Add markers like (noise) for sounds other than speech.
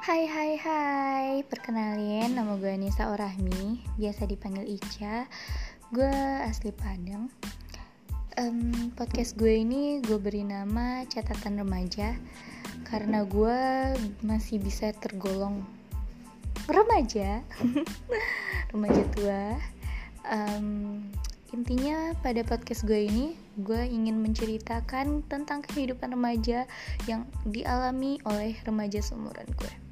Hai hai hai. Perkenalin nama gue Nisa Orahmi. Biasa dipanggil Ica. Gue asli Padang. Um, Podcast gue ini gue beri nama Catatan Remaja Karena gue masih bisa tergolong Remaja. (laughs) Remaja tua. Um, Intinya pada podcast gue ini Gue ingin menceritakan tentang kehidupan remaja Yang dialami oleh remaja seumuran gue.